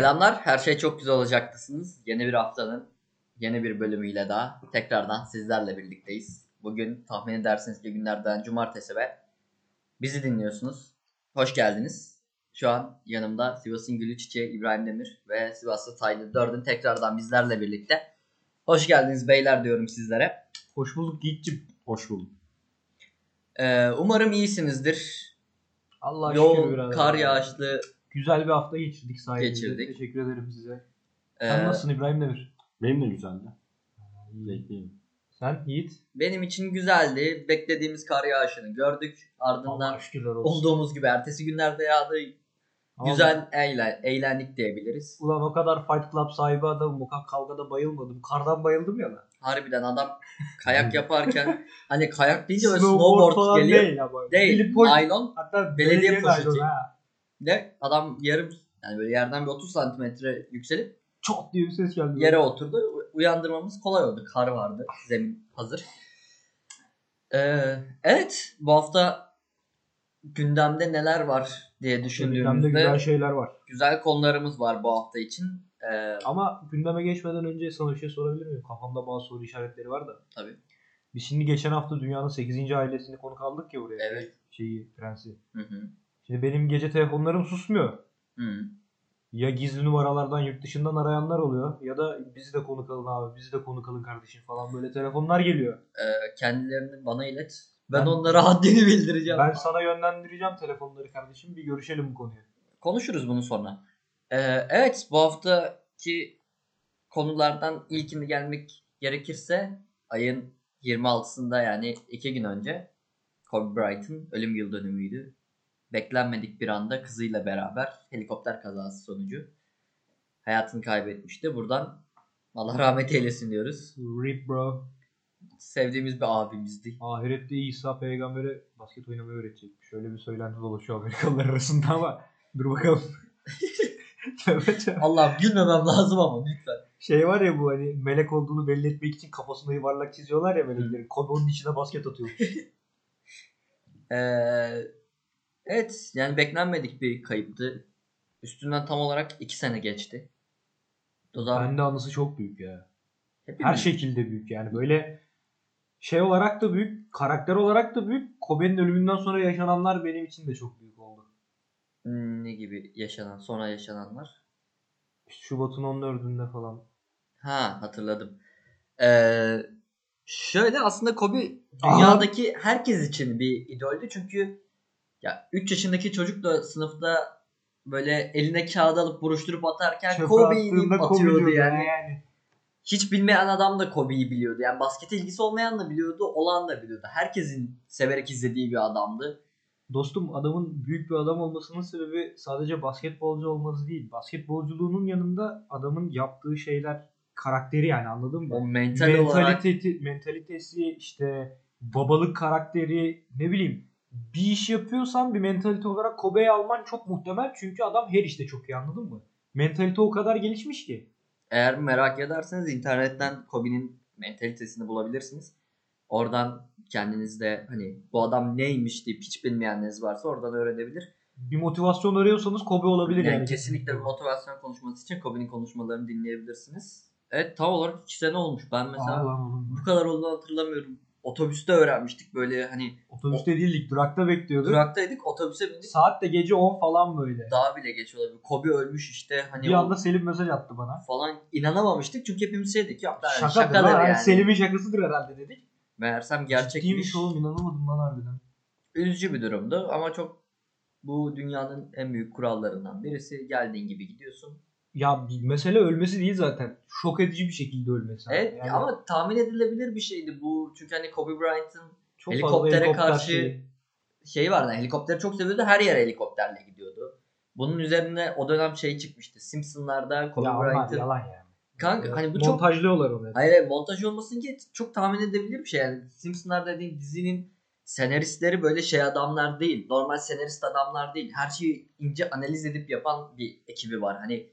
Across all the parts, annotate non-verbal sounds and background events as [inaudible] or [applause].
Selamlar. Her şey çok güzel olacaktısınız. Yeni bir haftanın yeni bir bölümüyle daha tekrardan sizlerle birlikteyiz. Bugün tahmin edersiniz ki günlerden cumartesi ve bizi dinliyorsunuz. Hoş geldiniz. Şu an yanımda Sivas'ın gülü çiçeği İbrahim Demir ve Sivaslı Taylı Dördün tekrardan bizlerle birlikte. Hoş geldiniz beyler diyorum sizlere. Hoş bulduk Yiğit'cim. Hoş bulduk. Ee, umarım iyisinizdir. Allah şükür Yoğun, kar yağışlı. Güzel bir hafta geçirdik sayenizde. Geçirdik. Teşekkür ederim size. e, Sen nasılsın İbrahim Demir? Benim de güzeldi. Bekleyeyim. Sen Yiğit? benim için güzeldi. Beklediğimiz kar yağışını gördük. Ardından Allah şükürler olsun. olduğumuz gibi ertesi günlerde yağdı. Ama Güzel eğlen, eğlendik diyebiliriz. Ulan o kadar Fight Club sahibi adamım. O kadar kavgada bayılmadım. Kardan bayıldım ya lan. Harbiden adam kayak yaparken hani kayak deyince böyle Snowboard snowboard, falan geliyor. değil ama. Değil. Naylon Hatta belediye belediye poşeti. ha. De adam yarım yani böyle yerden bir 30 santimetre yükselip Çok diye bir ses geldi. yere oturdu. Uyandırmamız kolay oldu. Kar vardı. Zemin hazır. Ee, evet bu hafta gündemde neler var diye Gündemde düşündüğümüzde güzel şeyler var. güzel konularımız var bu hafta için. Ee, Ama gündeme geçmeden önce sana bir şey sorabilir miyim? Kafamda bazı soru işaretleri var da. tabii. Biz şimdi geçen hafta dünyanın 8. ailesini konuk aldık ya buraya. Evet. Şeyi, prensi. Hı hı. Şimdi benim gece telefonlarım susmuyor. Hı. Ya gizli numaralardan yurt dışından arayanlar oluyor ya da bizi de konuk alın abi, bizi de konuk alın kardeşim falan böyle telefonlar geliyor. Ee, kendilerini bana ilet. Ben, Ben- onlara haddini bildireceğim. Ben sana yönlendireceğim telefonları kardeşim bir görüşelim bu konuyu. Konuşuruz bunu sonra. Ee, evet bu haftaki konulardan ilkini gelmek gerekirse ayın 26'sında yani iki gün önce Kobe Bryant'ın ölüm yıl dönümüydü. Beklenmedik bir anda kızıyla beraber helikopter kazası sonucu hayatını kaybetmişti. Buradan Allah rahmet eylesin diyoruz. Rip bro. Sevdiğimiz bir abimizdi. Ahirette İsa peygambere basket oynamayı öğretecek. Şöyle bir söylenti dolaşıyor Amerikalılar arasında ama dur bakalım. [laughs] Tövbe tövbe. Allah gülmemem lazım ama lütfen. şey var ya bu hani melek olduğunu belli etmek için kafasında yuvarlak çiziyorlar ya meleklerin. Kobe onun içine basket atıyor. [laughs] Ee, evet yani beklenmedik bir kayıptı. Üstünden tam olarak iki sene geçti. O zaman Bende anısı çok büyük ya. hepimiz- Her şekilde büyük yani böyle şey olarak da büyük, karakter olarak da büyük. Kobe'nin ölümünden sonra yaşananlar benim için de çok büyük oldu. Hmm, ne gibi yaşanan sonra yaşananlar. Şubat'ın 14'ünde falan. Ha hatırladım. Ee, şöyle aslında Kobe dünyadaki herkes için bir idoldü çünkü ya 3 yaşındaki çocuk da sınıfta böyle eline kağıt alıp buruşturup atarken Çöpe Kobe'yi deyip atıyordu yani. yani. Hiç bilmeyen adam da Kobe'yi biliyordu. Yani baskete ilgisi olmayan da biliyordu, olan da biliyordu. Herkesin severek izlediği bir adamdı. Dostum adamın büyük bir adam olmasının sebebi sadece basketbolcu olması değil. Basketbolculuğunun yanında adamın yaptığı şeyler karakteri yani anladın mı? O mental olarak Mentaliteti, mentalitesi işte babalık karakteri ne bileyim bir iş yapıyorsan bir mentalite olarak Kobe'yi alman çok muhtemel çünkü adam her işte çok iyi anladın mı? Mentalite o kadar gelişmiş ki. eğer merak ederseniz internetten Kobe'nin mentalitesini bulabilirsiniz. Oradan kendiniz de hani bu adam neymiş deyip hiç bilmeyenleriniz varsa oradan öğrenebilir. Bir motivasyon arıyorsanız Kobe olabilir Yani yani. kesinlikle bir motivasyon konuşması için Kobe'nin konuşmalarını dinleyebilirsiniz. Evet tam olarak 2 sene olmuş. Ben mesela lan oğlum. bu kadar olduğunu hatırlamıyorum. Otobüste öğrenmiştik böyle hani Otobüste değildik durakta bekliyorduk. duraktaydık otobüse bindik. Saat de gece 10 falan böyle. Daha bile geç olabilir. Kobe ölmüş işte hani bir o anda Selim mesaj attı bana. falan inanamamıştık çünkü hepimiz şeydik ya yani Şakadır, şakadır, lan, yani. yani. Selim'in şakasıdır herhalde dedik. Meğersem gerçekmiş. Ciddiymiş oğlum inanamadım lan harbiden. Üzücü bir durumdu ama çok bu dünyanın en büyük kurallarından birisi. Geldiğin gibi gidiyorsun. Ya mesele ölmesi değil zaten. Şok edici bir şekilde ölmesi. Evet Yani ama tahmin edilebilir bir şeydi bu. Çünkü hani Kobe Bryant'ın çok helikoptere helikopter karşı- şeyi. şeyi vardı. Helikopteri çok seviyordu. Her yere helikopterle gidiyordu. Bunun üzerine o dönem şey çıkmıştı. Simpsonlarda Kobe Ya Bryant'ın yalan yani. Kanka hani bu çok Montajlıyorlar onu. Hayır hayır, montaj olmasın ki çok tahmin edilebilir bir şey. Yani Simpsonlar dediğin dizinin senaristleri böyle şey adamlar değil. Normal senarist adamlar değil. Her şeyi ince analiz edip yapan bir ekibi var. Hani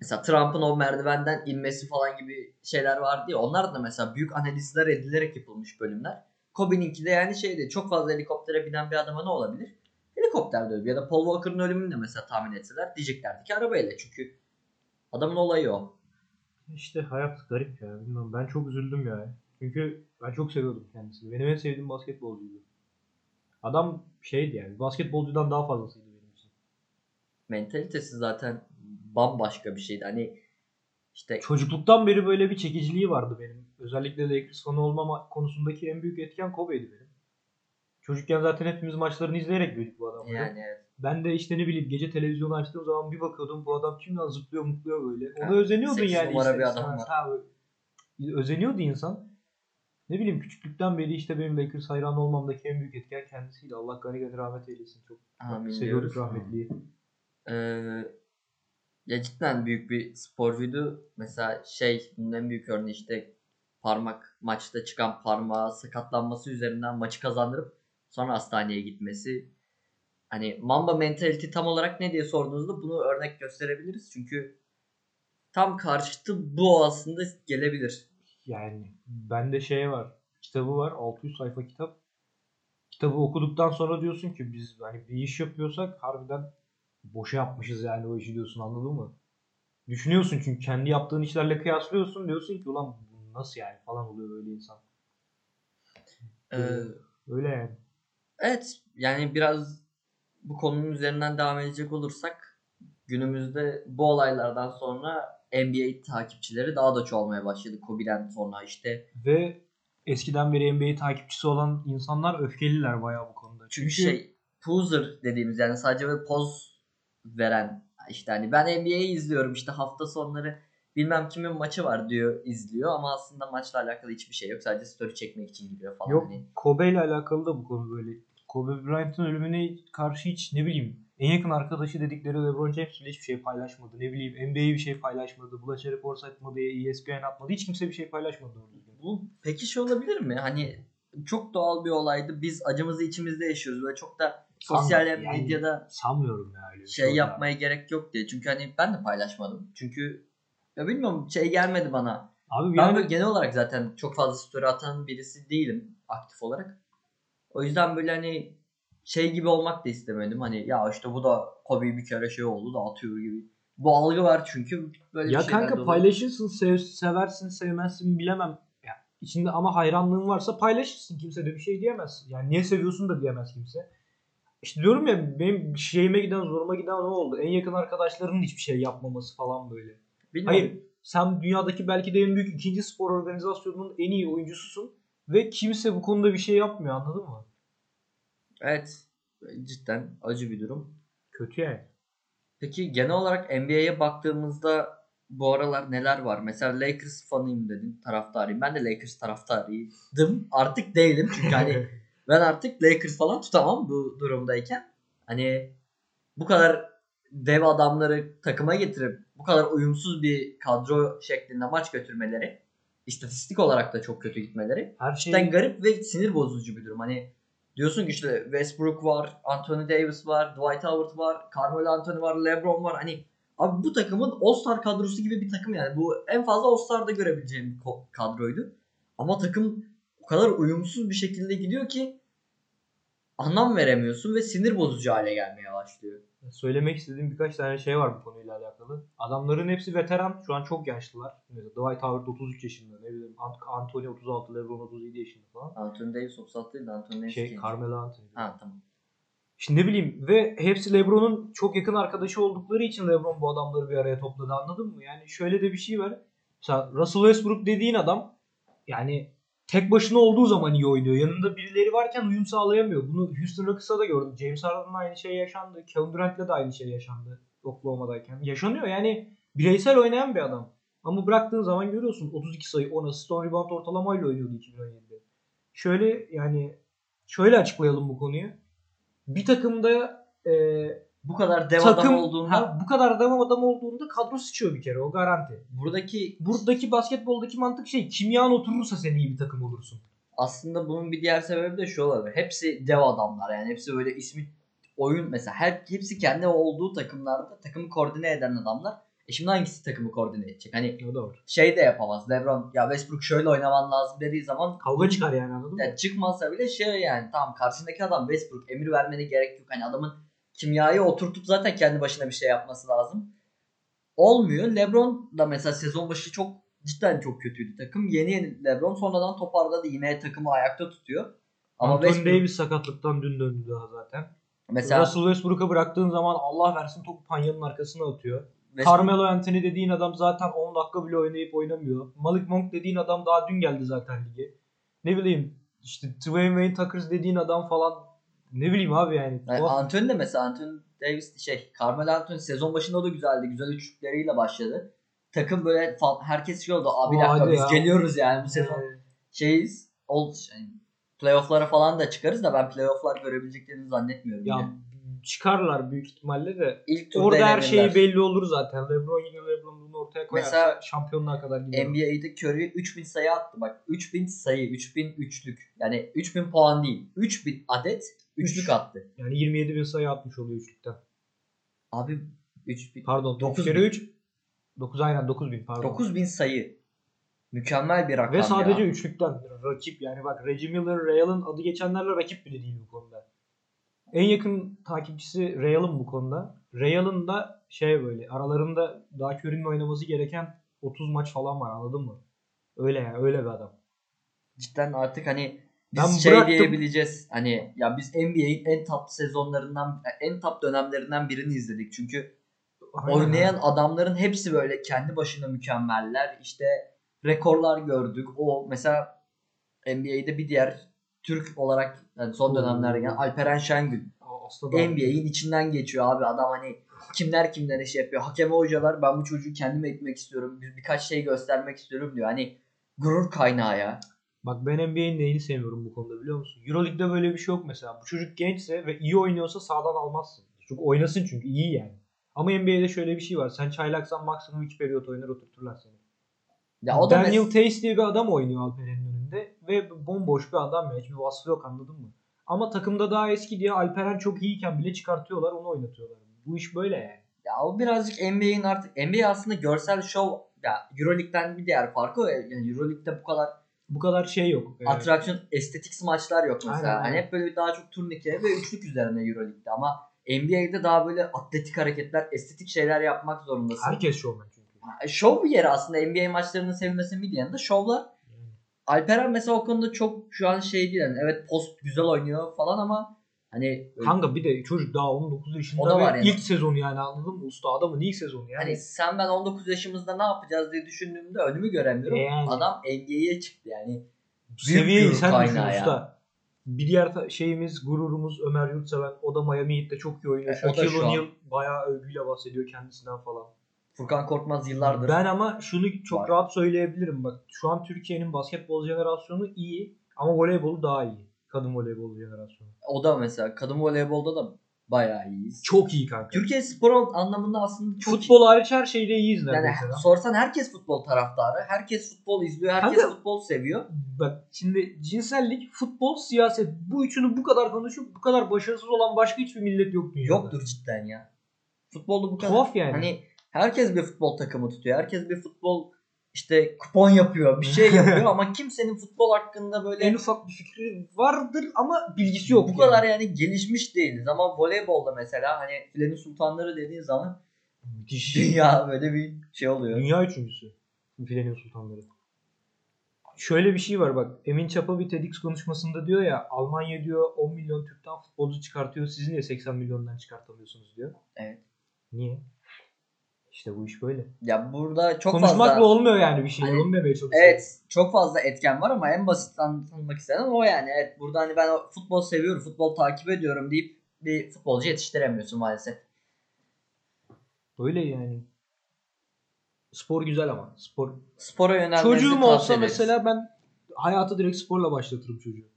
mesela Trump'ın o merdivenden inmesi falan gibi şeyler vardı ya. Onlar da mesela büyük analizler edilerek yapılmış bölümler. Kobe'ninki de yani şeydi. Çok fazla helikoptere binen bir adama ne olabilir? Helikopterde ölüyor. Ya da Paul Walker'ın ölümünü de mesela tahmin etseler diyeceklerdi ki arabayla. Çünkü Adamın olayı o. İşte hayat garip ya. Bilmiyorum. Ben çok üzüldüm ya. Çünkü ben çok seviyordum kendisini. Benim en sevdiğim basketbolcuydu. Adam şeydi yani. Basketbolcudan daha fazlasıydı benim için. Mentalitesi zaten bambaşka bir şeydi. Hani işte Çocukluktan beri böyle bir çekiciliği vardı benim. Özellikle Lakers fanı olmama konusundaki en büyük etken Kobe'ydi benim. Çocukken zaten hepimiz maçlarını izleyerek büyüdük bu adamları. yani evet. Ben de işte ne bileyim gece televizyonu açtığım zaman bir bakıyordum bu adam kimden zıplıyor mutluyor böyle. Ona Ha, özeniyordun yani. numara ister bir adam var. Ha, özeniyordu insan. Ne bileyim küçüklükten beri işte benim Lakers hayranı olmamdaki en büyük etken kendisiydi. Allah gani gani rahmet eylesin. Çok Amin seviyorduk diyoruz. rahmetliyi. Ee, ya cidden büyük bir sporcuydu. Mesela şey bunun en büyük örneği işte parmak maçta çıkan parmağı sakatlanması üzerinden maçı kazandırıp sonra hastaneye gitmesi. Hani Mamba mentality tam olarak ne diye sorduğunuzda bunu örnek gösterebiliriz. Çünkü tam karşıtı bu aslında gelebilir. Yani bende şey var. Kitabı var. 600 sayfa kitap. Kitabı okuduktan sonra diyorsun ki biz hani bir iş yapıyorsak harbiden boşa yapmışız yani o işi diyorsun anladın mı? Düşünüyorsun çünkü kendi yaptığın işlerle kıyaslıyorsun diyorsun ki ulan nasıl yani falan oluyor böyle insan. Ee, Öyle yani. Evet yani biraz bu konunun üzerinden devam edecek olursak günümüzde bu olaylardan sonra NBA takipçileri daha da çoğalmaya başladı. Kobe'den sonra işte. Ve eskiden beri NBA takipçisi olan insanlar öfkeliler bayağı bu konuda. Çünkü şey poser dediğimiz yani sadece böyle poz veren işte hani ben NBA'yi izliyorum işte hafta sonları bilmem kimin maçı var diyor izliyor ama aslında maçla alakalı hiçbir şey yok. Sadece story çekmek için gidiyor falan. Yok Hani Kobe ile alakalı da bu konu böyle. Kobe Bryant'ın ölümüne karşı hiç ne bileyim en yakın arkadaşı dedikleri LeBron James bile hiçbir şey paylaşmadı. Ne bileyim NBA bir şey paylaşmadı. Bulaş Report atmadı. ESPN atmadı. Hiç kimse bir şey paylaşmadı. Bu peki şey olabilir mi? Hani çok doğal bir olaydı. Biz acımızı içimizde yaşıyoruz. Böyle çok da sosyal Sanmıyorum yani. medyada Sanmıyorum ya öyle şey olacağını. yapmaya gerek yok diye. Çünkü hani ben de paylaşmadım. Çünkü ya bilmiyorum şey gelmedi bana. Abi Ben yani böyle genel olarak zaten çok fazla story atan birisi değilim aktif olarak. O yüzden böyle hani şey gibi olmak da istemedim. Hani ya işte bu da Kobe bir kere şey oldu da atıyor gibi. Bu algı var çünkü böyle ya bir kanka paylaşırsın, sev, seversin, sevmezsin bilemem. Ya içinde ama hayranlığın varsa paylaşırsın. Kimse de bir şey diyemez. Yani niye seviyorsun da diyemez kimse. İşte diyorum ya benim şeyime giden, zoruma giden ne oldu? En yakın arkadaşlarının hiçbir şey yapmaması falan böyle. Bilmiyorum. Hayır sen dünyadaki belki de en büyük ikinci spor organizasyonunun en iyi oyuncususun ve kimse bu konuda bir şey yapmıyor anladın mı? Evet. Cidden acı bir durum. Kötü yani. Peki genel olarak NBA'ye baktığımızda bu aralar neler var? Mesela Lakers fanıyım dedin, taraftarıyım. Ben de Lakers taraftarıydım. Artık değilim çünkü hani [laughs] ben artık Lakers falan tutamam bu durumdayken. Hani bu kadar dev adamları takıma getirip bu kadar uyumsuz bir kadro şeklinde maç götürmeleri, istatistik olarak da çok kötü gitmeleri Her şey cidden garip ve sinir bozucu bir durum. Hani diyorsun ki işte Westbrook var, Anthony Davis var, Dwight Howard var, Carmelo Anthony var, LeBron var. Hani abi bu takımın All-Star kadrosu gibi bir takım yani. Bu en fazla All-Star'da görebileceğim bir kadroydu. Ama takım o kadar uyumsuz bir şekilde gidiyor ki anlam veremiyorsun ve sinir bozucu hale gelmeye başlıyor. söylemek istediğim birkaç tane şey var bu konuyla alakalı. Adamların hepsi veteran. Şu an çok yaşlılar. Mesela Dwight Howard 33 yaşında. Ne bileyim Ant- Anthony 36, LeBron 37 yaşında falan. Anthony Davis 36 değil de Anthony Davis Şey. Carmelo Anthony. Ha tamam. Şimdi ne bileyim ve hepsi LeBron'un çok yakın arkadaşı oldukları için LeBron bu adamları bir araya topladı anladın mı? Yani şöyle de bir şey var. Mesela Russell Westbrook dediğin adam yani tek başına olduğu zaman iyi oynuyor. Yanında birileri varken uyum sağlayamıyor. Bunu Houston Rockets'ta da gördüm. James Harden'la aynı şey yaşandı. Kevin Durant'le de aynı şey yaşandı. Oklahoma'dayken. Yaşanıyor yani bireysel oynayan bir adam. Ama bıraktığın zaman görüyorsun 32 sayı 10 asist 10 rebound ortalamayla oynuyordu 2017'de. Şöyle yani şöyle açıklayalım bu konuyu. Bir takımda e, Bu kadar dev takım adam olduğunda ha, bu kadar dev adam olduğunda kadro sıçıyor bir kere o garanti. buradaki Buradaki basketboldaki mantık şey kimyan oturursa sen iyi bir takım olursun. aslında bunun bir diğer sebebi de şu olabilir. Hepsi dev adamlar yani hepsi böyle ismi oyun mesela her hepsi kendi olduğu takımlarda takımı koordine eden adamlar. E şimdi hangisi takımı koordine edecek? Hani O var. şey de yapamaz. LeBron ya Westbrook şöyle oynaman lazım dediği zaman Kavga çıkar yani anladın mı? ya çıkmazsa bile şey yani tamam karşındaki adam Westbrook emir vermene gerek yok. Hani adamın kimyayı oturtup zaten kendi başına bir şey yapması lazım. olmuyor. LeBron da mesela sezon başı çok cidden çok kötüydü takım. Yeni yeni LeBron sonradan toparladı. Yine takımı ayakta tutuyor. Ama Anthony Westbrook Davis sakatlıktan dün döndü daha zaten. mesela Russell Westbrook'a bıraktığın zaman Allah versin topu panyanın arkasına atıyor. Westbrook- Carmelo Anthony dediğin adam zaten 10 dakika bile oynayıp oynamıyor. Malik Monk dediğin adam daha dün geldi zaten lige. Ne bileyim işte Dwayne Wayne Tuckers dediğin adam falan ne bileyim abi yani. Yani. Anthony de mesela Anthony Davis şey Carmelo Anthony sezon başında o da güzeldi. Güzel üçlükleriyle başladı. Takım böyle herkes şey oldu. Abi dakika biz ya. geliyoruz yani bu sezon Ee, şeyiz. Ol, yani playoff'lara falan da çıkarız da ben playoff'lar görebileceklerini zannetmiyorum. ya yine. çıkarlar büyük ihtimalle de. İlk turda Orada her şey belli olur zaten. LeBron yine LeBron bunu ortaya koyarsa Mesela şampiyonluğa kadar gidiyor. NBA'de Curry 3000 sayı attı. Bak 3000 sayı, 3000 üçlük. Yani 3000 puan değil. 3000 adet üçlük Üç. attı. Yani 27 bin sayı atmış oluyor üçlükten. Abi 3000 Pardon 9 Dokuz kere bin. 3 9 aynen 9 bin pardon. 9000 sayı. Mükemmel bir rakam Ve sadece ya. üçlükten rakip yani bak Reggie Miller, Real'ın adı geçenlerle rakip bile değil bu konuda. En yakın takipçisi Real'ın bu konuda. Real'ın da şey böyle aralarında daha Curry'nin oynaması gereken 30 maç falan var anladın mı? Öyle yani öyle bir adam. cidden artık hani biz Ben şey bıraktım. diyebileceğiz. Hani ya biz NBA'in en top sezonlarından en top dönemlerinden birini izledik. Çünkü Aynen. oynayan adamların hepsi böyle kendi başına mükemmeller. İşte rekorlar gördük. O mesela NBA'de bir diğer Türk olarak yani son dönemlerde gelen Alperen Aslında NBA'in içinden geçiyor abi. Adam hani kimler kimlere şey yapıyor. Hakeme hocalar ben bu çocuğu kendim eğitmek istiyorum. Bir, birkaç şey göstermek istiyorum diyor. Hani gurur kaynağı ya. Bak ben NBA'in neyini sevmiyorum bu konuda biliyor musun? Euroleague'de böyle bir şey yok mesela. Bu çocuk gençse ve iyi oynuyorsa sağdan almazsın. Çünkü oynasın çünkü iyi yani. Ama NBA'de şöyle bir şey var. Sen çaylaksan maksimum 2 periyot oynar oturturlar seni. Ya o da Daniel mes- Tays diye bir adam oynuyor Alperen'in önünde. Ve bomboş bir adam ya. Hiçbir vasfı yok anladın mı? Ama takımda daha eski diye Alperen çok iyiyken bile çıkartıyorlar onu oynatıyorlar. Bu iş böyle yani. ya o birazcık NBA'in artık NBA aslında görsel şov ya Euroleague'den bir diğer farkı. Yani Euroleague'de bu kadar Bu kadar şey yok. Ee, atraksiyon, estetik maçlar yok mesela. Aynen, Hani hep böyle daha çok turnike ve üçlük üzerine Euroleague'de ama NBA'de daha böyle atletik hareketler, estetik şeyler yapmak zorundasın. herkes şovmen çünkü. Şov bir yeri aslında NBA maçlarının sevilmesinin bir yanında şovlar. Yani. Alperen mesela o konuda çok şu an şey değil. Yani evet post güzel oynuyor falan ama hani Kanka bir de çocuk daha 19 yaşında O da ve var yani. ilk sezonu yani anladın mı? Usta adamın ilk sezonu yani. hani sen ben 19 yaşımızda ne yapacağız diye düşündüğümde önümü göremiyorum. Yani. Adam NBA'ye çıktı yani. seviyeyi gurur sen düşün ya. usta. Bir diğer şeyimiz gururumuz Ömer Yurtseven. O da Miami Heat'te çok iyi oynuyor. E, Shaquille. O'Neal bayağı övgüyle bahsediyor kendisinden falan. Furkan Korkmaz yıllardır. Ben ama şunu çok Var. rahat söyleyebilirim bak. Şu an Türkiye'nin basketbol jenerasyonu iyi ama voleybolu daha iyi. Kadın voleybol jenerasyonu. O da mesela kadın voleybolda da bayağı iyiyiz. Çok iyi kanka. Türkiye spor anlamında aslında çok Futbol hariç her şeyde iyiyiz iyi. Yani neredeyse. sorsan herkes futbol taraftarı. Herkes futbol izliyor. Herkes Kanka- futbol seviyor. Bak şimdi cinsellik, futbol, siyaset bu üçünü bu kadar konuşup bu kadar başarısız olan başka hiçbir millet yok dünyada. Yoktur cidden ya. Futbolda bu kadar. Tuhaf yani. Hani herkes bir futbol takımı tutuyor. Herkes bir futbol işte kupon yapıyor. Bir şey yapıyor [laughs] ama kimsenin futbol hakkında böyle en ufak bir fikri vardır ama bilgisi yok. bu yani. kadar yani gelişmiş değiliz. Ama voleybolda mesela hani filenin sultanları dediğin zaman Müthiş. dünya böyle bir şey oluyor. Dünya üçüncüsü. Filenin sultanları. Şöyle bir şey var bak. Emin Çapa bir TEDx konuşmasında diyor ya Almanya diyor 10 milyon Türk'ten futbolcu çıkartıyor. Siz niye 80 milyondan çıkartamıyorsunuz diyor. Evet. Niye? İşte bu iş böyle. Ya burada çok Konuşmakla fazla olmuyor yani bir şey. Hani- demeye çalışıyorum. Evet çok fazla etken var ama en basit anlatılmak istenen o yani. Evet burada hani ben futbol seviyorum, futbol takip ediyorum deyip bir futbolcu yetiştiremiyorsun maalesef. Öyle yani. Spor güzel ama. Spor. Spora yönelmenizi Çocuğum olsa ederiz. mesela ben hayatı direkt sporla başlatırım çocuğu.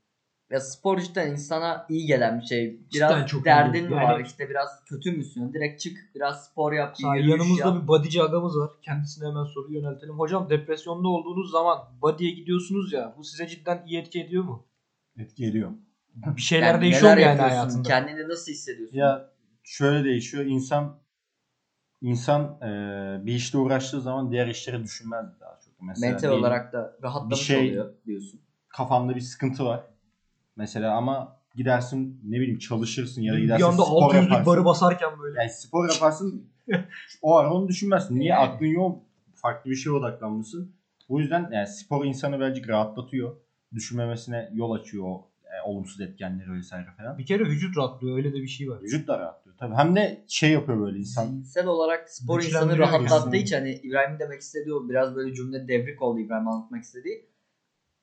Ya spor cidden insana iyi gelen bir şey. Cidden Biraz çok iyi. derdin mi Yani- var işte biraz kötü müsün? Direkt çık biraz spor yap. Yürüyüş yanımızda yap. bir bodyci agamız var. Kendisine hemen soru yöneltelim. Hocam depresyonda olduğunuz zaman body'ye gidiyorsunuz ya. Bu size cidden iyi etki ediyor mu? Etki ediyor. Bir şeyler Yani değişiyor neler mu yani hayatında? Kendini nasıl hissediyorsun? Ya şöyle değişiyor. İnsan insan e, bir işte uğraştığı zaman diğer işleri düşünmez daha çok. Mesela Mental diyelim, olarak da rahatlamış bir şey- oluyor diyorsun. kafamda bir sıkıntı var. Mesela ama gidersin ne bileyim çalışırsın ya da bir gidersin anda spor 600'lük yaparsın. barı basarken böyle. Yani spor yaparsın [laughs] o ara onu düşünmezsin. Niye Yani. aklın yok? Farklı bir şeye odaklanmışsın. Bu yüzden yani spor insanı birazcık rahatlatıyor. Düşünmemesine yol açıyor o e, olumsuz etkenleri vesaire falan. Bir kere vücut rahatlıyor öyle de bir şey var. Vücut da rahatlıyor. Tabii hem de şey yapıyor böyle insan. Zihinsel olarak spor insanı rahatlattığı için hani İbrahim demek istediği o biraz böyle cümle devrik oldu İbrahim anlatmak istediği.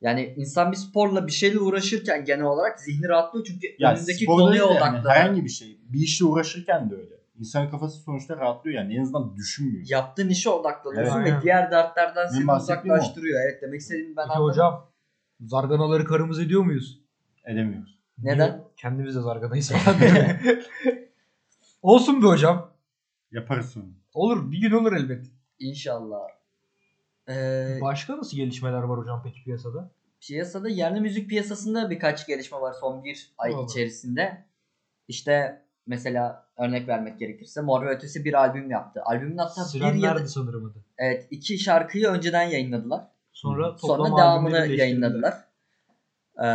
Yani insan bir sporla bir şeyle uğraşırken genel olarak zihni rahatlıyor çünkü Yani önündeki konuya değil de yani odaklanıyor. herhangi bir şey. Bir işle uğraşırken de öyle. İnsanın kafası sonuçta rahatlıyor yani. En azından düşünmüyor. Yaptığın işe odaklanıyorsun Evet. ve diğer dertlerden seni o. uzaklaştırıyor. Evet demek istediğimi ben Peki anladım. hocam zarganaları karımız ediyor muyuz? Edemiyoruz. Neden? Niye? Kendimiz de zarganayız falan. [laughs] Olsun be hocam. Yaparız sonra. Olur bir gün olur elbet. İnşallah. Ee, Başka nasıl gelişmeler var hocam peki piyasada? piyasada yerli müzik piyasasında birkaç gelişme var son bir ay Doğru. içerisinde. İşte mesela örnek vermek gerekirse Mor ve Ötesi bir albüm yaptı. Albümün hatta bir ya da sanırım adı. evet, iki şarkıyı önceden yayınladılar. Sonra Sonra devamını yayınladılar. Ee,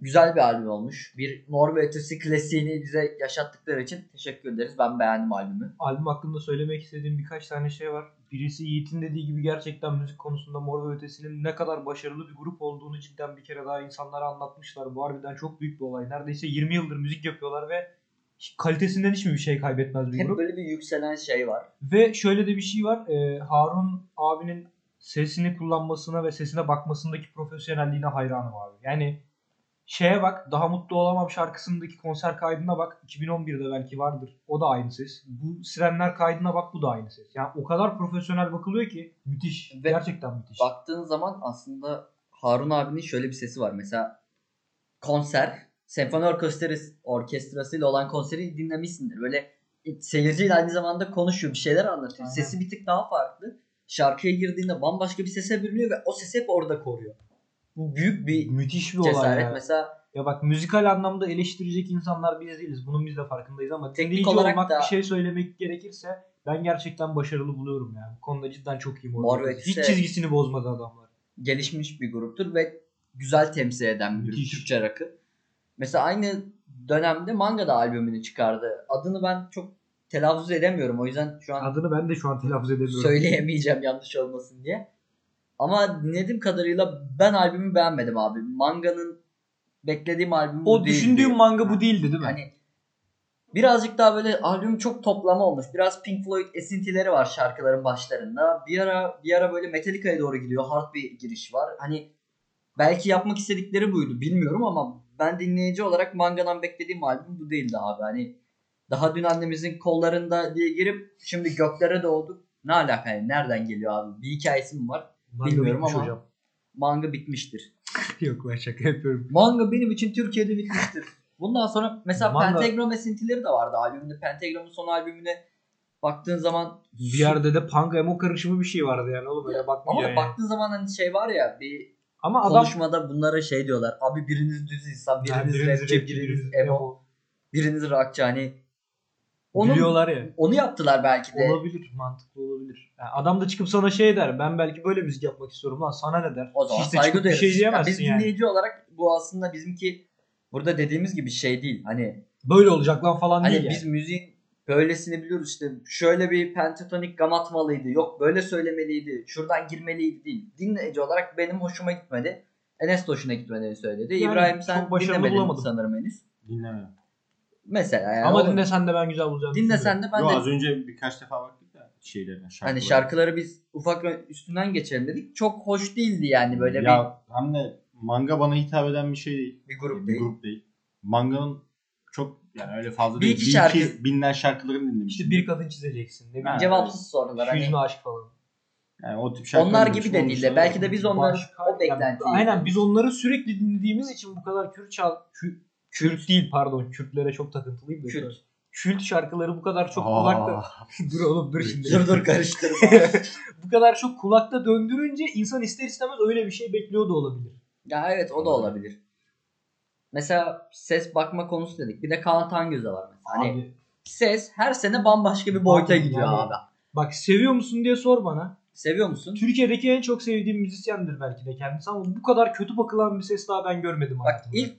güzel bir albüm olmuş. Bir Mor ve Ötesi klasiğini bize yaşattıkları için teşekkür ederiz. Ben beğendim albümü. Albüm hakkında söylemek istediğim birkaç tane şey var. Birisi Yiğit'in dediği gibi gerçekten müzik konusunda Mor ve Ötesi'nin ne kadar başarılı bir grup olduğunu cidden bir kere daha insanlara anlatmışlar. Bu harbiden çok büyük bir olay. Neredeyse 20 yıldır müzik yapıyorlar ve kalitesinden hiç mi bir şey kaybetmez bir Hep grup? böyle bir yükselen şey var. Ve şöyle de bir şey var. Ee, Harun abinin sesini kullanmasına ve sesine bakmasındaki profesyonelliğine hayranım abi. Yani şeye bak Daha Mutlu Olamam şarkısındaki konser kaydına bak 2011'de belki vardır. O da aynı ses. Bu Sirenler kaydına bak bu da aynı ses. Yani o kadar profesyonel bakılıyor ki müthiş. Ve Gerçekten müthiş. Baktığın zaman aslında Harun abinin şöyle bir sesi var. Mesela konser, senfoni orkestrası, orkestrasıyla olan konseri dinlemişsindir. Böyle seyirciyle aynı zamanda konuşuyor, bir şeyler anlatıyor. Aynen. Sesi bir tık daha farklı. Şarkıya girdiğinde bambaşka bir sese bürünüyor ve o ses hep orada koruyor. Bu büyük bir müthiş bir olay cesaret. ya. Mesela Ya bak müzikal anlamda eleştirecek insanlar biz değiliz. Bunun biz de farkındayız ama Teknik olarak olmak da- bir şey söylemek gerekirse ben gerçekten başarılı buluyorum yani. Bu konuda cidden çok iyi Mor Mor ve ve Ötesi. Hiç Ötesi- çizgisini bozmadı adamlar. gelişmiş bir gruptur ve güzel temsil eden bir grup. Türkçe rakı. Mesela aynı dönemde Manga da albümünü çıkardı. Adını ben çok telaffuz edemiyorum. O yüzden şu an Adını ben de şu an telaffuz edemiyorum. söyleyemeyeceğim yanlış olmasın diye. Ama dinlediğim kadarıyla ben albümü beğenmedim abi. Manga'nın beklediğim albüm bu O değildi. düşündüğüm manga bu değildi değil mi? Hani birazcık daha böyle albüm çok toplama olmuş. Biraz Pink Floyd esintileri var şarkıların başlarında. Bir ara bir ara böyle Metallica'ya doğru gidiyor. Hard bir giriş var. Hani belki yapmak istedikleri buydu bilmiyorum ama ben dinleyici olarak Manga'dan beklediğim albüm bu değildi abi. Hani daha dün annemizin kollarında diye girip şimdi göklere doğduk. Ne alaka yani? Nereden geliyor abi? Bir hikayesi mi var? Manga bilmiyorum ama- hocam. Manga bitmiştir. [laughs] Yok ben şaka yapıyorum. Manga benim için Türkiye'de bitmiştir. Bundan sonra mesela Manga- Pentagram esintileri de vardı albümde. Pentagram'ın son albümüne baktığın zaman Bir yerde de punk emo karışımı bir şey vardı yani oğlum öyle ama bakmayacaksın yani. baktığın zaman hani şey var ya bir Ama adam konuşmada bunlara şey diyorlar. Abi biriniz düz insan, Yani biriniz, biriniz rapçi, biriniz biriniz emo, emo. biriniz rockçı hani. Onu, Biliyorlar ya. onu yaptılar belki de. Olabilir, mantıklı olabilir. Yani adam da çıkıp sana şey der. Ben belki böyle müzik yapmak istiyorum lan sana ne der. O zaman Hiç de saygı çıkıp duyarız. şey Ya diyemezsin biz yani. dinleyici olarak bu aslında bizimki burada dediğimiz gibi şey değil. Hani Böyle olacak lan falan Hani değil biz yani. müziğin böylesini biliyoruz işte şöyle bir pentatonik gam atmalıydı yok böyle söylemeliydi şuradan girmeliydi değil. Dinleyici olarak benim hoşuma gitmedi. Enes de hoşuna gitmediğini söyledi. Yani İbrahim sen dinlemedin bulamadım. sanırım henüz. Dinlemiyorum. Mesela yani Ama dinlesen de ben güzel bulacağım. dinlesen de ben Yo, de az önce birkaç defa baktık da şeylerine şarkılara. hani şarkıları biz ufak üstünden geçelim dedik. Çok hoş değildi yani böyle ya hem de manga bana hitap eden bir şey değil. bir, bir grup bir değil. grup değil. Manganın çok yani öyle fazla Bir değil. iki Bir şarkı- iki binler şarkılarını dinlemiştim. İşte bir kadın çizeceksin. Ne bileyim. Cevapsız sorular hani. Yüzme aşk falan. yani o tip şarkılar Onlar gibi de değil de belki de biz onları o beklentiyi. Yani, aynen biz onları sürekli dinlediğimiz için bu kadar Kürt çal... Kü- Kürt değil pardon. Kürtlere çok takıntılıyım da. Kürt. Kült şarkıları bu kadar çok Aa, kulakta... [laughs] dur oğlum dur şimdi. Dur dur karıştırma. [laughs] bu kadar çok kulakta döndürünce insan ister istemez öyle bir şey bekliyor da olabilir. Ya evet o da olabilir. Mesela ses bakma konusu dedik. Bir de Kaan Tangöz'e var mesela. Hani Abi, ses her sene bambaşka bir boyuta Abi, gidiyor yani- abi. bak seviyor musun diye sor bana. Seviyor musun? Türkiye'deki en çok sevdiğim müzisyendir belki de kendisi ama bu kadar kötü bakılan bir ses daha ben görmedim Bak hayatımda. ilk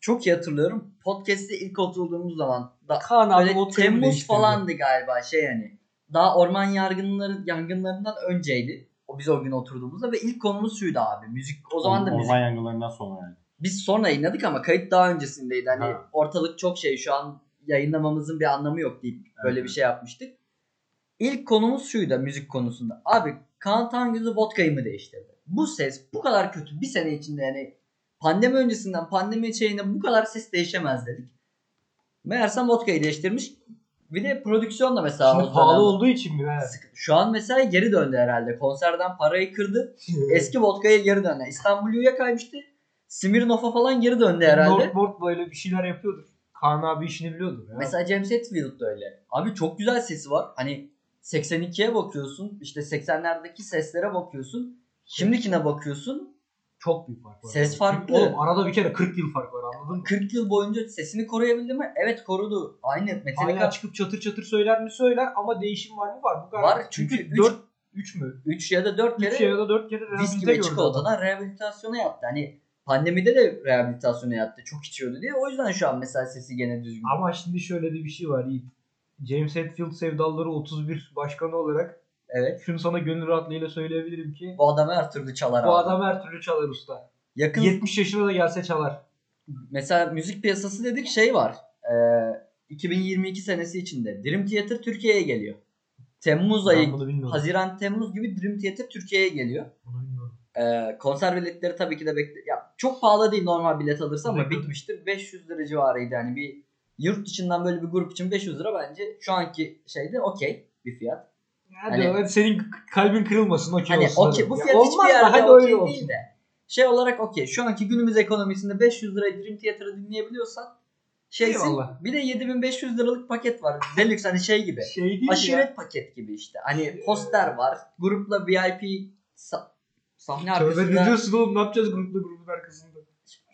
çok iyi hatırlıyorum. Podcast'te ilk oturduğumuz zaman da Kaan abi böyle Temmuz değiştirdi. falandı galiba şey hani. daha orman yangınları yangınlarından önceydi. O biz o gün oturduğumuzda ve ilk konumuz şuydu abi. Müzik o zaman da Orman müzik. yangınlarından sonra yani. Biz sonra yayınladık ama kayıt daha öncesindeydi. Hani Ha. ortalık çok şey şu an yayınlamamızın bir anlamı yok deyip böyle Evet. bir şey yapmıştık. İlk konumuz şuydu müzik konusunda. Abi Kaan Tangöz'ü vodkayı mı değiştirdi? Bu ses bu kadar kötü bir sene içinde yani pandemi öncesinden pandemi şeyine bu kadar ses değişemez dedik. Meğersem vodkayı değiştirmiş. Bir de prodüksiyon da mesela Şimdi pahalı dönem- olduğu için mi? Şu an mesela geri döndü herhalde. Konserden parayı kırdı. [laughs] Eski vodkaya geri döndü. İstanbul U'ya kaymıştı. Smirnoff'a falan geri döndü herhalde. Northport böyle bir şeyler yapıyordur. Kaan abi işini biliyordur ya. Mesela James Hetfield de öyle. Abi çok güzel sesi var. Hani 82'ye bakıyorsun. işte 80'lerdeki seslere bakıyorsun. Şimdikine bakıyorsun. Çok büyük fark var. Ses Çünkü farklı. Oğlum arada bir kere 40 yıl fark var anladın mı? 40 yıl boyunca sesini koruyabildi mi? Evet korudu. Aynı Metallica Hala çıkıp çatır çatır söyler mi söyler ama değişim var mı var. Bu kadar. Var, çünkü 4 3 mü? 3 ya da 4 3 kere ya da 4 kere viski rehabilite ve gördü adam. çikolatadan rehabilitasyona yattı. Hani pandemide de rehabilitasyona yattı. Çok içiyordu diye. O yüzden şu an mesela sesi gene düzgün. Ama şimdi şöyle de bir şey var Yiğit. James Hetfield Sevdaları 31 başkanı olarak Evet. şunu sana gönül rahatlığıyla söyleyebilirim ki Bu adam her türlü çalar bu abi. adam her türlü çalar usta. Yakın 70 yaşına da gelse çalar. mesela müzik piyasası dedik şey var. Ee, 2022 senesi içinde Dream Theater Türkiye'ye geliyor. Temmuz Ben ayı. Haziran Temmuz gibi Dream Theater Türkiye'ye geliyor. Ee, konser biletleri tabii ki de bekle. Ya çok pahalı değil normal bilet alırsa ama bitmiştir. 500 lira civarıydı yani bir yurt dışından böyle bir grup için 500 lira bence şu anki şeyde okey bir fiyat. Hadi, Hani- hadi senin kalbin kırılmasın okey Hani olsun. okey bu Ya fiyat olmaz hiçbir yerde okey öyle olsun. değil de. Şey olarak okey. Şu anki günümüz ekonomisinde 500 liraya Dream Theater'ı dinleyebiliyorsan şeysin. Eyvallah. Bir de 7500 liralık paket var. Deluxe hani şey gibi. Şey değil Aşiret ya. paket gibi işte. Hani poster var. Grupla VIP sa- sahne Tövbe ne arkasında diyorsun oğlum ne yapacağız grupla grubun arkasında.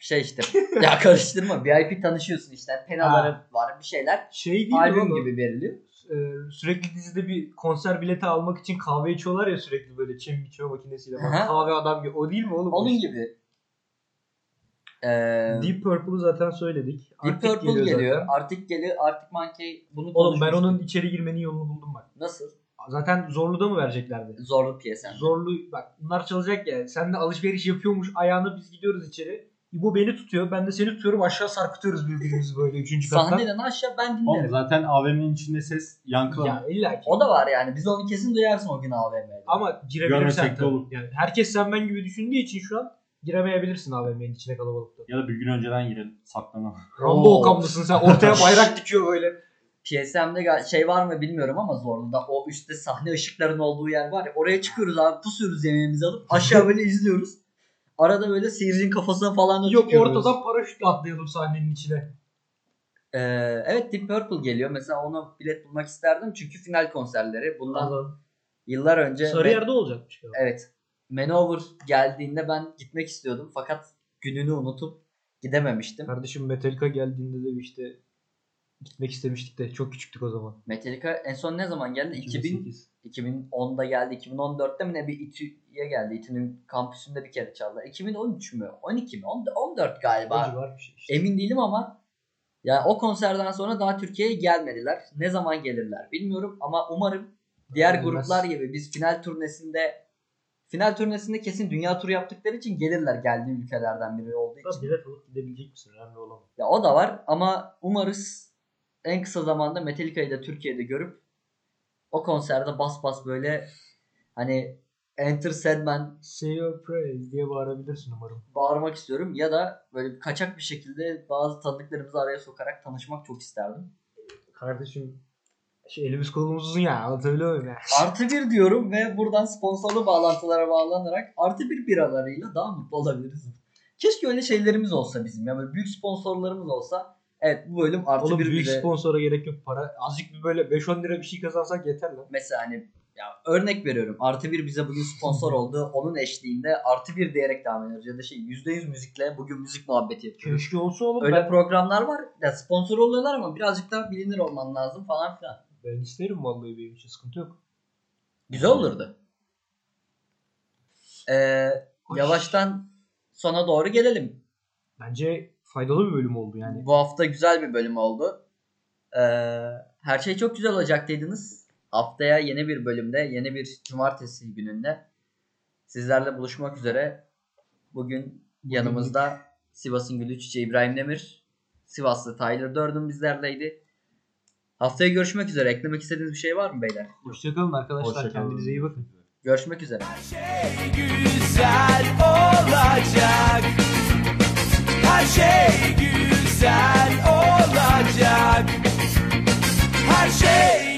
şey işte. ya karıştırma. VIP tanışıyorsun işte. Penaları Ha. var bir şeyler. Şey değil Albüm gibi veriliyor. Ee, sürekli dizide bir konser bileti almak için kahve içiyorlar ya sürekli böyle çim içme makinesiyle. Bak, kahve adam gibi. O değil mi oğlum? Onun gibi. Ee, Deep Purple'ı zaten söyledik. Deep Artık Purple geliyor. zaten. Artık geliyor. Artık Monkey bunu Oğlum ben onun içeri girmenin yolunu buldum bak. Nasıl? Zaten zorluda mı vereceklerdi? Zorlu piyasa. Zorlu bak bunlar çalacak ya. Sen de alışveriş yapıyormuş ayağını biz gidiyoruz içeri. İbo beni tutuyor. Ben de seni tutuyorum. Aşağı sarkıtıyoruz birbirimizi böyle üçüncü kattan. Sahneden aşağı ben Oğlum dinlerim. zaten AVM'nin içinde ses yankılanıyor. Ya illa ki. O da var yani. Biz onu kesin duyarsın o gün AVM'de. Ama girebilirsen tabii. olur. Yani herkes sen ben gibi düşündüğü için şu an giremeyebilirsin AVM'nin içine kalabalıkta. Ya da bir gün önceden girelim saklanalım. Rambo okamlısın sen. Ortaya bayrak dikiyor böyle. PSM'de şey var mı bilmiyorum ama Zorlu'da o üstte sahne ışıklarının olduğu yer var ya. Oraya çıkıyoruz abi pusuyoruz yemeğimizi alıp aşağı böyle izliyoruz. Arada böyle seyircinin kafasına falan da Yok tükürüyoruz. ortadan paraşütle atlayalım sahnenin içine. Ee, evet Deep Purple geliyor. Mesela onu bilet bulmak isterdim. Çünkü final konserleri. Bundan Anladım. yıllar önce. Sarıyer'de olacakmış. galiba. Evet. Maneuver geldiğinde ben gitmek istiyordum. Fakat gününü unutup gidememiştim. Kardeşim Metallica geldiğinde de işte gitmek istemiştik de çok küçüktük o zaman. Metallica en son ne zaman geldi? 2000, 2008. 2010'da geldi. 2014'te mi ne bir İTÜ'ye geldi. İTÜ'nün kampüsünde bir kere çaldı. 2013 mü? 12 mi? 14 14 O galiba. bir şey işte. Emin değilim ama ya o konserden sonra daha Türkiye'ye gelmediler. Ne zaman gelirler bilmiyorum ama umarım diğer Gelmez. gruplar gibi biz final turnesinde final turnesinde kesin dünya turu yaptıkları için gelirler geldiği ülkelerden biri olduğu için. Bilet alıp gidebilecek misin? Önemli olan. o. Ya o da var ama umarız en kısa zamanda Metallica'yı da Türkiye'de görüp o konserde bas bas böyle hani Enter Sandman Say your praise diye bağırabilirsin umarım. bağırmak istiyorum ya da böyle kaçak bir şekilde bazı tanıdıklarımızı araya sokarak tanışmak çok isterdim. Kardeşim şey elimiz kolumuz uzun ya anlatabiliyor muyum ya? [laughs] Artı bir diyorum ve buradan sponsorlu bağlantılara bağlanarak artı bir biralarıyla daha mutlu olabiliriz. Keşke öyle şeylerimiz olsa bizim ya böyle büyük sponsorlarımız olsa. Evet bu bölüm artı Oğlum bir büyük bile- sponsora gerek yok para. Azıcık bir böyle 5-10 lira bir şey kazansak yeter lan. mesela hani ya örnek veriyorum. Artı bir bize bugün sponsor [laughs] oldu. Onun eşliğinde artı bir diyerek devam ediyoruz. Ya da şey %100 müzikle bugün müzik muhabbeti yapıyoruz. Keşke olsa oğlum Öyle ben, programlar var. Ya sponsor oluyorlar ama birazcık daha bilinir olman lazım falan filan. ben isterim vallahi benim için sıkıntı yok. Güzel olurdu. Ee, yavaştan sona doğru gelelim. Bence faydalı bir bölüm oldu yani. Bu hafta güzel bir bölüm oldu. Ee, her şey çok güzel olacak dediniz. Haftaya yeni bir bölümde, yeni bir cumartesi gününde sizlerle buluşmak üzere. Bugün yanımızda Sivas'ın gülü çiçeği İbrahim Demir, Sivaslı Tyler Durden bizlerleydi. Haftaya görüşmek üzere. Eklemek istediğiniz bir şey var mı beyler? Hoşçakalın arkadaşlar. Hoşça kalın. Kendinize iyi bakın. Görüşmek üzere. şey güzel her şey güzel olacak. Her şey